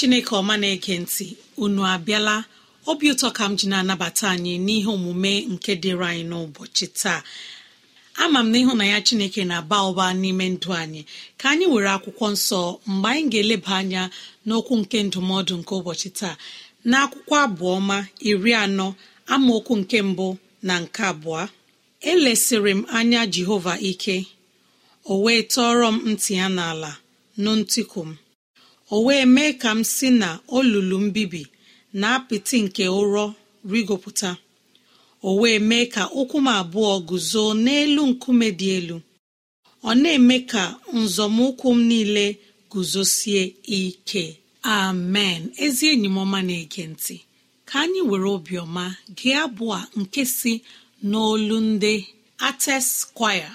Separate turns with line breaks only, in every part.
Chineke ọma na-ege ntị unu abịala. Obi ụtọ ka m ji na-anabata anyị n'ihe omume nke dịrị anyị n'ụbọchị taa. Ama m na ya chineke na-aba ụba n'ime ndụ anyị. Ka anyị were akwụkwọ nsọ mgbe anyị ga-eleba anya n'okwu nke ndụmọdụ nke ụbọchị taa. Na akwụkwọ abụọma iri anọ amaokwu nke mbụ na nke abụọ. Elesịrị m anya jehova ike o wee tọọrọ m ntị ya n'ala nụ ntịkụ m. o wee mee ka m si na olulu mbibi na apịtị nke ụrọ rigopụta. O wee mee ka ụkwụ m abụọ guzo n'elu nkume dị elu. Ọ na-eme ka nzọmụkwụ m niile guzosie ike. Amen. Ezi enyi m ọma na-ege ntị ka anyị were obiọma gee abụọ nke si n'olu ndị ates kwaya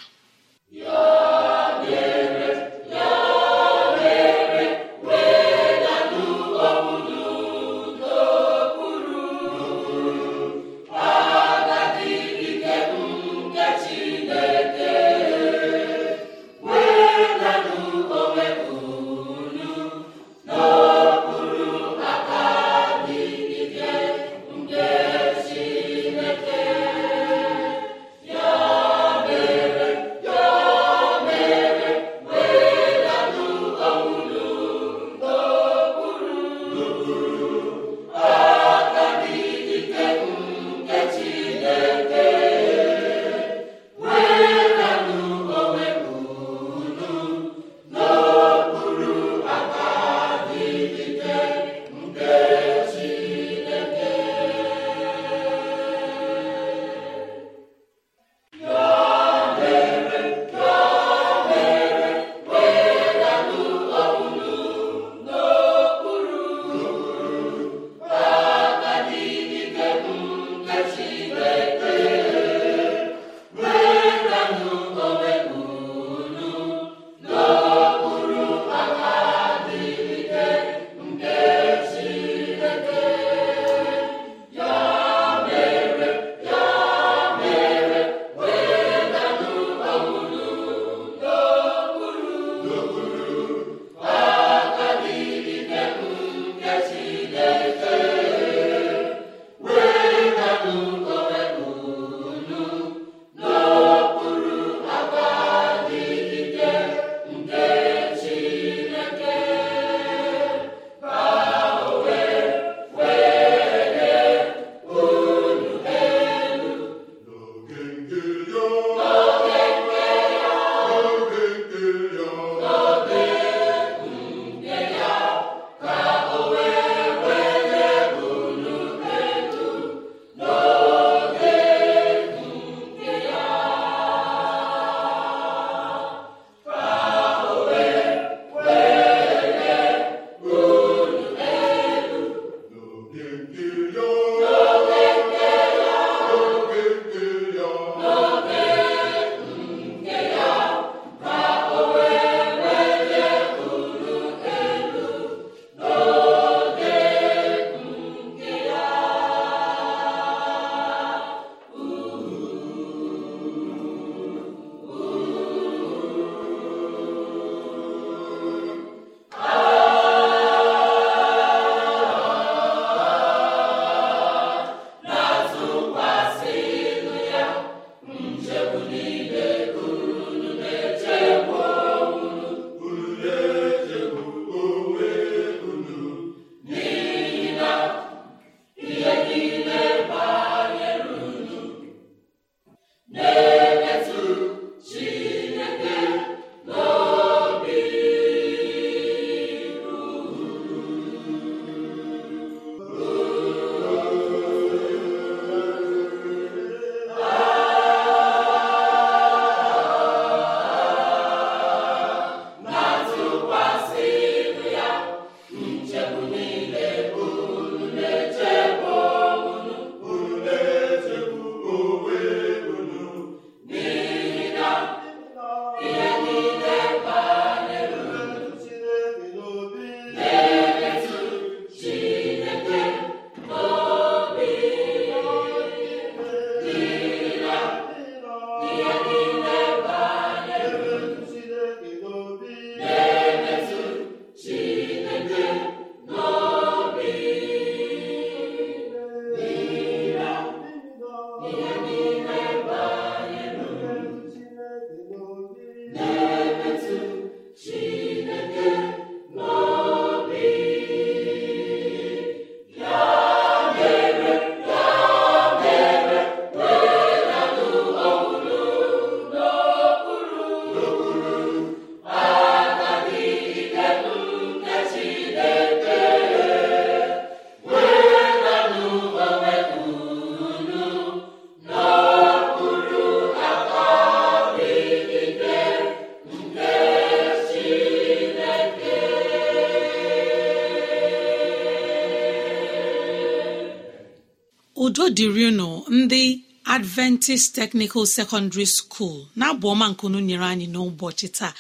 adventist technical secondary school. Na-abụ ọma nkunu nyere anyị n'ụbọchị taa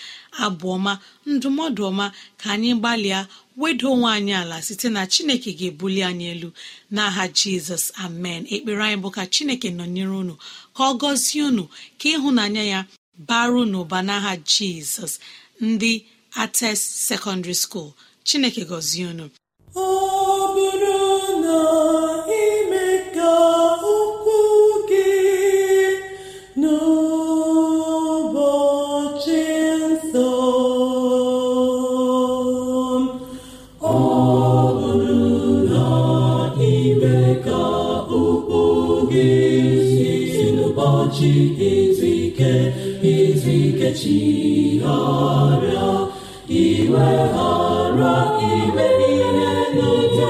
abụọma ndụmọdụ ọma ka anyị gbalịa weda onwe anyị ala site na chineke ga-ebuli anyị elu. N'aha jizọs amen. Ekpere anyị bụ ka chineke nọnyere unu ka ọ gọzie unu ka ịhụnanya ya baru n'ụba n'aha jizọs ndị atest secondary school. Chineke gọzie unu.
Ọ bụrụ na ime ka ụbọchị izuike ike izu ike chigharịa
iwe ghara iwe niile n'ụjọ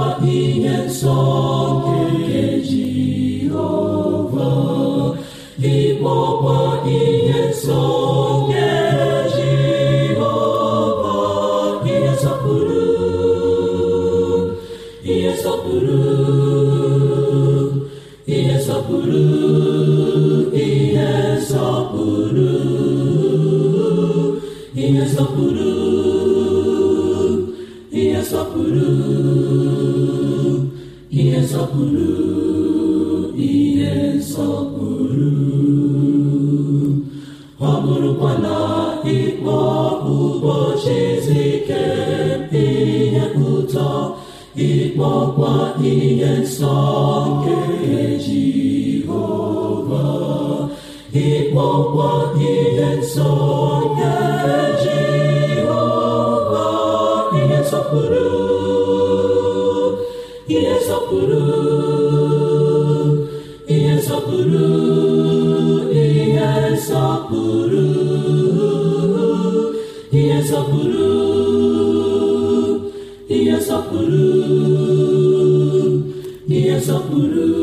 ihe sọpụrụ ihe
sọpụrụ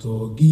と銀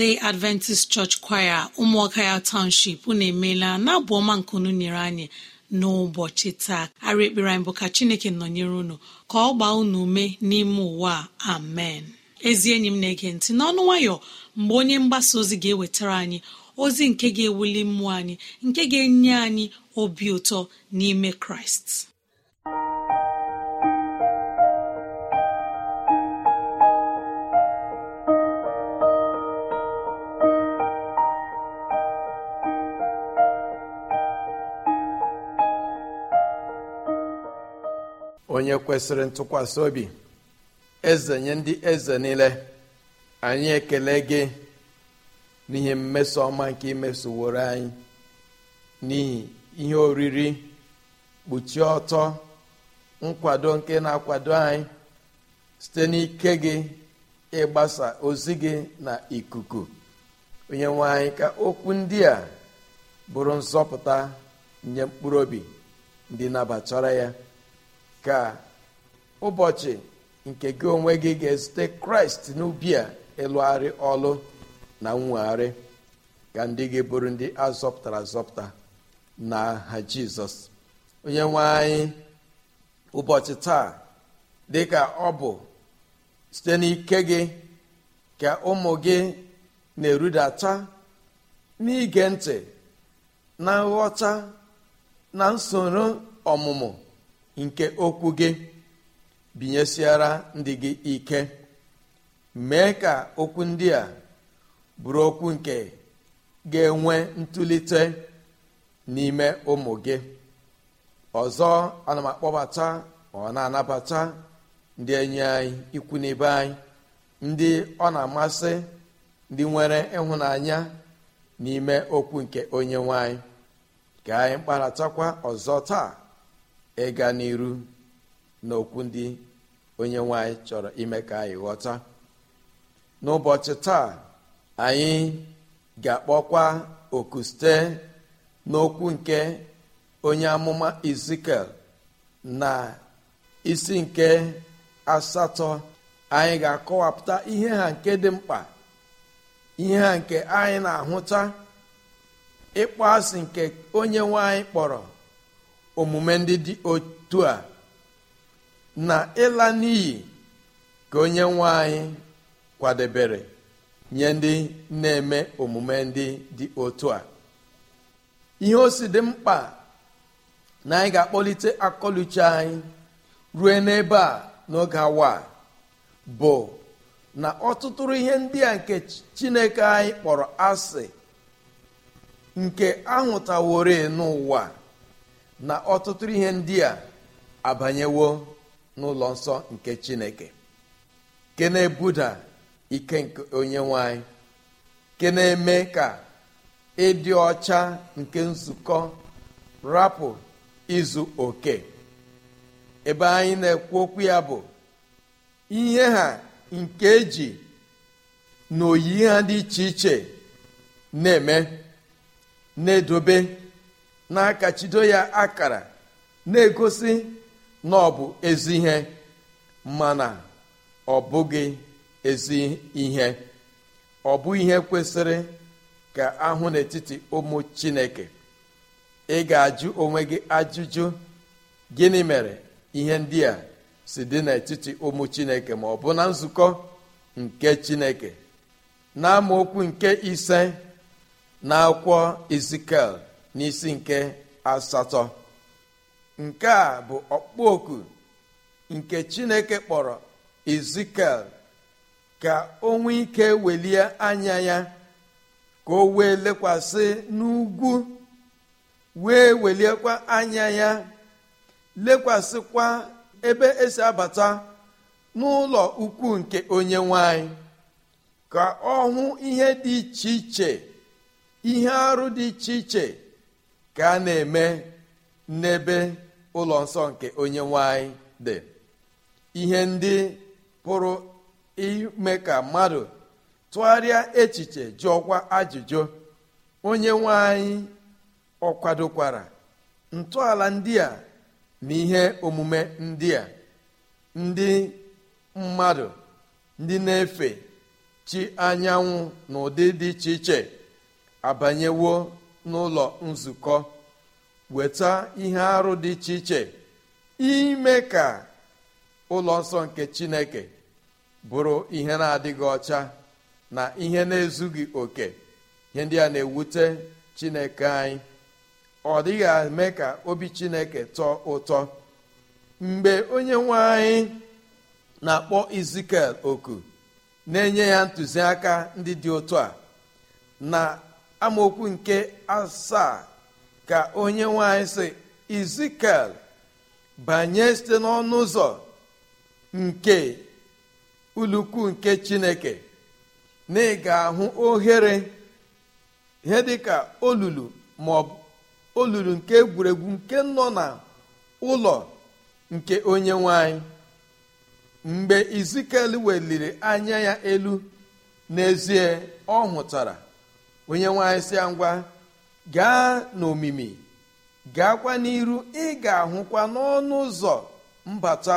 day adventist church choir ụmụọka ya township unu emeela na abụ ọma nkunu nyere anyị n'ụbọchị taa. Ara ekpere anyị bụ ka chineke nọnyere unu ka ọ gbaa unu ume n'ime ụwa. Amen. Ezi enyi m na-ege ntị n'ọnụ nwayọ mgbe onye mgbasa ozi ga-ewetara anyị ozi nke ga-ewuli mmụọ anyị nke ga-enye anyị obi ụtọ n'ime kraịst.
Onye kwesịrị ntụkwasị obi eze nye ndị eze niile anyị ekele gị n'ihi mmeso ọma nke imesoworo anyị n'ihi ihe oriri kpuchie ọtọ nkwado nke na-akwado anyị site n'ike gị ịgbasa ozi gị na ikuku. Onye nwe anyị ka okwu ndị a bụrụ nzọpụta nye mkpụrụ obi ndị nabatara ya. Ka ụbọchị nke gị onwe gị ga-ezute kraịst n'ubi a ịlụgharị ọlụ na nwegharị ka ndị gị bụrụ ndị azọpụtara azọpụta na ha jizọs. Onye nwe anyị ụbọchị taa dị ka ọ bụ site n'ike gị ka ụmụ gị na-erudata n'ige ntị na nghọta na nsoro ọmụmụ. Nke okwu gị binyesiara ndị gị ike mee ka okwu ndị a bụrụ okwu nke ga-enwe ntụlite n'ime ụmụ gị. Ọzọ ana m akpọbata ọ na-anabata ndị enyi anyị ikwu n'ibe anyị ndị ọ na-amasị ndị nwere ịhụnanya n'ime okwu nke onye nwanyị ka anyị kparatakwa ọzọ taa. Ịga n'iru n'okwu ndị onye nwanyị chọrọ ime ka anyị ghọta. N'ụbọchị taa anyị ga-akpọkwa oku site n'okwu nke onye amụma izikel na isi nke asatọ. Anyị ga-akọwapụta ihe ha nke dị mkpa ihe ha nke anyị na-ahụta ịkpọ asị nke onye nwanyị kpọrọ. Omume ndị dị otu a na ịla n'iyi ka onye nwe anyị kwadebere nye ndị na-eme omume ndị dị otu a. Ihe o si dị mkpa na anyị ga-akpọlite akọluche anyị rue n'ebe a n'oge awa bụ na ọtụtụrụ ihe ndị a nke chineke anyị kpọrọ asị nke ahụtawore n'ụwa. Na ọtụtụ ihe ndị a abanyewo n'ụlọ nsọ nke chineke. Ke na-ebuda ike nke onye nwanyị ke na-eme ka ịdị ọcha nke nzukọ rapụ izu oke. Ebe anyị na-ekwu okwu ya bụ ihe ha nke eji na oyi ha dị iche iche na-eme na-edobe na-akachido ya akara na-egosi na ọ bụ ezi ihe mana ọ bụghị ezi ihe. Ọ bụ ihe kwesịrị ka ahụ n'etiti ụmụ chineke. Ị ga-ajụ onwe gị ajụjụ gịnị mere ihe ndị a si dị n'etiti ụmụ chineke ma ọ bụ na nzukọ nke chineke? Na amaokwu nke ise na akwụkwọ izikel n'isi nke asatọ. Nke a bụ ọkpụ oku nke chineke kpọrọ izikel ka o nwee ike welie anya ya ka o wee lekwasị n'ugwu wee weliekwa anya ya lekwasịkwa ebe esi abata n'ụlọ ukwu nke onye nwanyị ka ọ hụ ihe dị iche iche ihe arụ dị iche iche ka a na-eme n'ebe ụlọ nsọ nke onye nwanyị dị. Ihe ndị pụrụ ime ka mmadụ tụgharịa echiche jụọkwa ajụjụ onye nwanyị ọ kwadokwara ntọala ndị a na ihe omume ndị a? Ndị mmadụ ndị na-efe chi anyanwụ n'ụdị dị iche iche abanyewo n'ụlọ nzukọ weta ihe arụ dị iche iche ime ka ụlọ nsọ nke chineke bụrụ ihe na-adịghị ọcha na ihe na-ezughị oke. Ihe ndị a na-ewute chineke anyị. Ọ dịghị eme ka obi chineke tọọ ụtọ. Mgbe onye nwe anyị na-akpọ izikel oku na-enye ya ntụziaka ndị dị otu a na amaokwu nke asaa ka onye nwanyị si izikel banye site n'ọnụ ụzọ nke ulukwu nke chineke na ị ga-ahụ ohere ihe dịka olulu maọbụ olulu nke egwuregwu nke nọ na ụlọ nke onye nwanyị mgbe izikel weliri anya ya elu n'ezie ọ hụtara onye nwanyị si ya ngwa gaa n'omimi gaakwa n'iru ị ga-ahụkwa n'ọnụ ụzọ mbata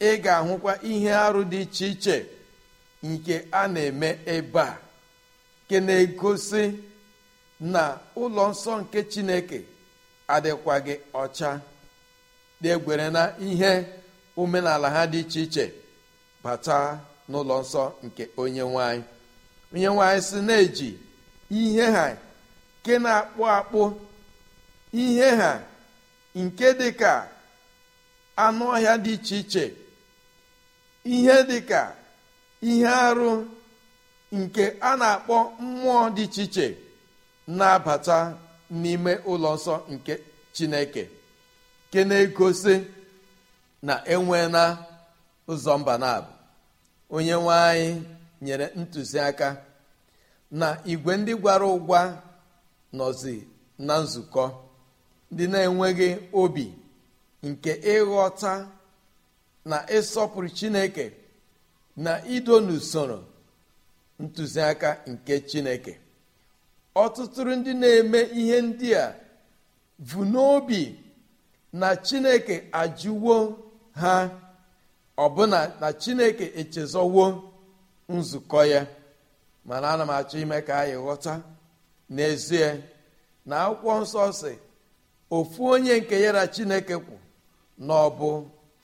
ị ga-ahụkwa ihe arụ dị iche iche nke a na-eme ebe a nke na-egosi na ụlọ nsọ nke chineke adịkwaghị ọcha na-egwere na ihe omenala ha dị iche iche bata n'ụlọ nsọ nke onye nwanyị onye nwanyị si na-eji ihe ha nke na-akpụ akpụ ihe ha nke dị ka anụ ọhịa dị iche iche ihe dị ka ihe arụ nke a na-akpọ mmụọ dị iche iche na-abata n'ime ụlọ nsọ nke chineke nke na-egosi na enweela ụzọ mba na-abụ. Onye nwe anyị nyere ntụziaka na igwe ndị gwara ụgwa nọzi na nzukọ ndị na-enweghị obi nke ịghọta na ịsọpụrụ chineke na ido n'usoro ntụziaka nke chineke. Ọtụtụrụ ndị na-eme ihe ndị a vu n'obi na chineke ajụwo ha ọbụna na chineke echezọwo nzukọ ya. Mana ana m achọ ime ka anyị ghọta. N'ezie na akwụkwọ nsọ si ofu onye nke ya chineke kwụ na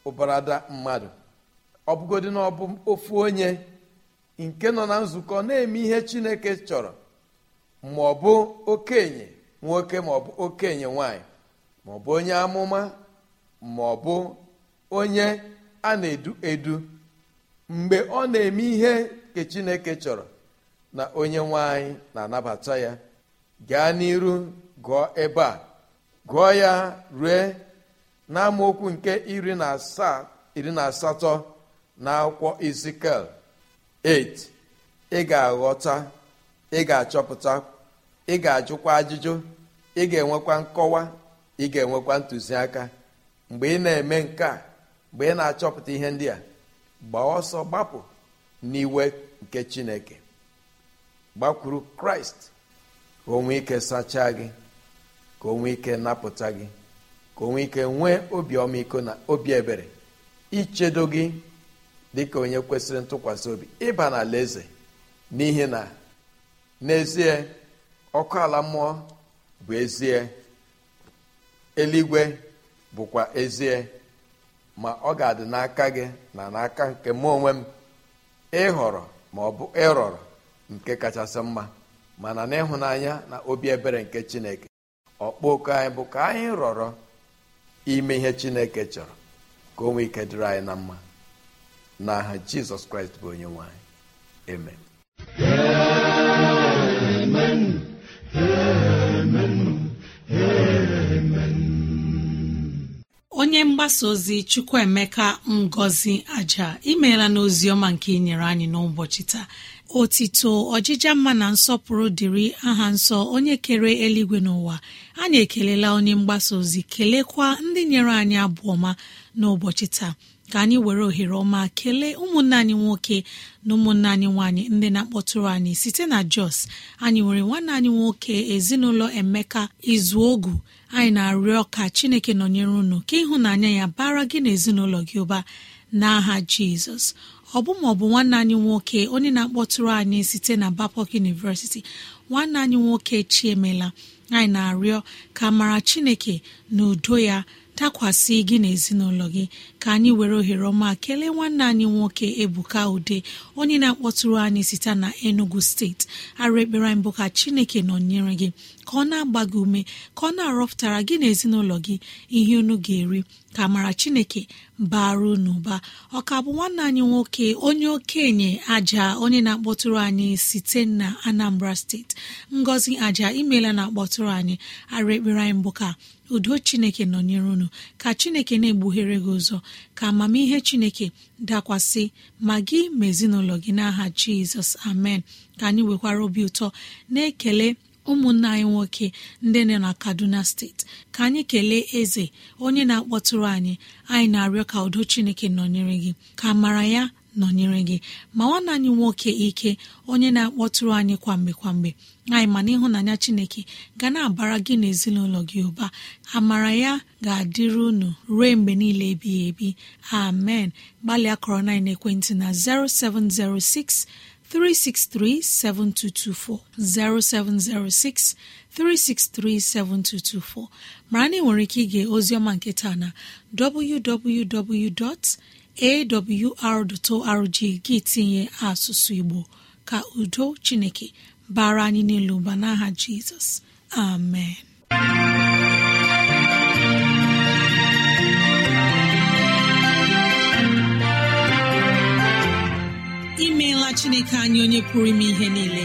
ụbarada mmadụ. Ọ bụgodị na ọ ofu onye nke nọ na nzukọ na-eme ihe chineke chọrọ ma ọ bụ okenye nwoke ma ọ bụ okenye nwanyị ma ọ bụ onye amụma ma ọ bụ onye a na-edu edu. Mgbe ọ na-eme ihe nke chineke chọrọ na onye nwanyị na-anabata ya. Gaa n'iru gụọ ebe a. Gụọ ya rue n'amaokwu nke iri na asaa iri na asatọ na akwụkwọ izikel 8 ị ga-aghọta ị ga-achọpụta ị ga-ajụkwa ajụjụ ị ga-enwekwa nkọwa ị ga-enwekwa ntụziaka. Mgbe ị na-eme nke a mgbe ị na-achọpụta ihe ndị a gbaa ọsọ gbapụ n'iwe nke chineke. Gbakwuru kraịst ka o nwee ike sachaa gị ka o nwee ike napụta gị ka o nwee ike nwee obi ọmịiko na obi ebere ichedo gị dị ka onye kwesịrị ntụkwasị obi ịba n'ala eze n'ihi na n'ezie ọkụ ala mmụọ bụ ezie eluigwe bụkwa ezie ma ọ ga-adị n'aka gị na n'aka nke mụ onwe m. Ịhọrọ ma ọ bụ ịrọrọ nke kachasị mma mana n'ịhụnanya na obi ebere nke chineke ọkpọ oku anyị bụ ka anyị rọrọ ime ihe chineke chọrọ ka o nwee ike dịrị anyị na mma. N'aha jizọs kraịst bụ onye nwanyị amen.
Onye mgbasa ozi chukwuemeka ngozi aja imeela n'ozi ọma nke inyere anyị n'ụbọchị taa. Otito ọjịja mma na nsọpụrụ dịrị aha nsọ onye kere eluigwe n'ụwa. Anyị ekelela onye mgbasa ozi kelekwa ndị nyere anyị abụọ ọma n'ụbọchị taa. Ka anyị were ohere ọma kelee ụmụnne anyị nwoke na ụmụnne anyị nwanyị ndị na-akpọtụrụ anyị. Site na jos anyị nwere nwanne anyị nwoke ezinụlọ emeka izuogu. Anyị na-arịọ ka chineke nọnyere unu ka ịhụnanya ya bara gị na ezinụlọ gị ụba. N'aha jizọs. Ọ bụ ma ọ bụ nwanne anyị nwoke onye na-akpọtụrụ anyị site na Bapok University. Nwanne anyị nwoke chiemela anyị na-arịọ ka mara chineke na udo ya dakwasị gị na ezinụlọ gị. Ka anyị were ohere ọma kelee nwanne anyị nwoke ebuka ude onye na-akpọtụrụ anyị site na enugu steeti arụ ekpere anyị bụ ka chineke nọnyere gị ka ọ na-agba gị ume ka ọ na-arọpụtara gị na ezinụlọ gị ihe unu ga-eri. Ka mara chineke bara unu ọka bụ nwanne anyị nwoke onye okenye aja onye na-akpọtụrụ anyị site na anambra steeti ngọzi aja imeela na-akpọtụrụ anyị. Arụ ekpere anyị mbụ ka udo chineke nọnyere unu. Ka chineke na-egbughere gị ụzọ. Ka amamihe chineke dakwasị ma gị ma ezinụlọ gị n'aha jizọs. Amen. Ka anyị nwekwara obi ụtọ na-ekele ụmụnne anyị nwoke ndị nọ na kaduna steeti ka anyị kelee eze onye na-akpọtụrụ anyị. Anyị na-arịọ ka udo chineke nọnyere gị. Ka mara ya nọnyere gị. Ma nwanne anyị nwoke ike onye na-akpọtụrụ anyị kwa mgbe kwa mgbe. Anyị mana ịhụnanya chineke ga na-abara gị na ezinụlọ gị ụba. Amara ya ga-adịrị unu ruo mgbe niile ebighị ebi. Amen. Gbalịa kọrọ na ekwentị na 0706 363 7224 0706 363 7224 mara na ị nwere ike ige oziọma nke na www. awr.org gị tinye asụsụ igbo ka udo chineke bara anyị niile ụba n'aha jizọs. Amen. Imeela chineke anyị onye pụrụ ime ihe niile.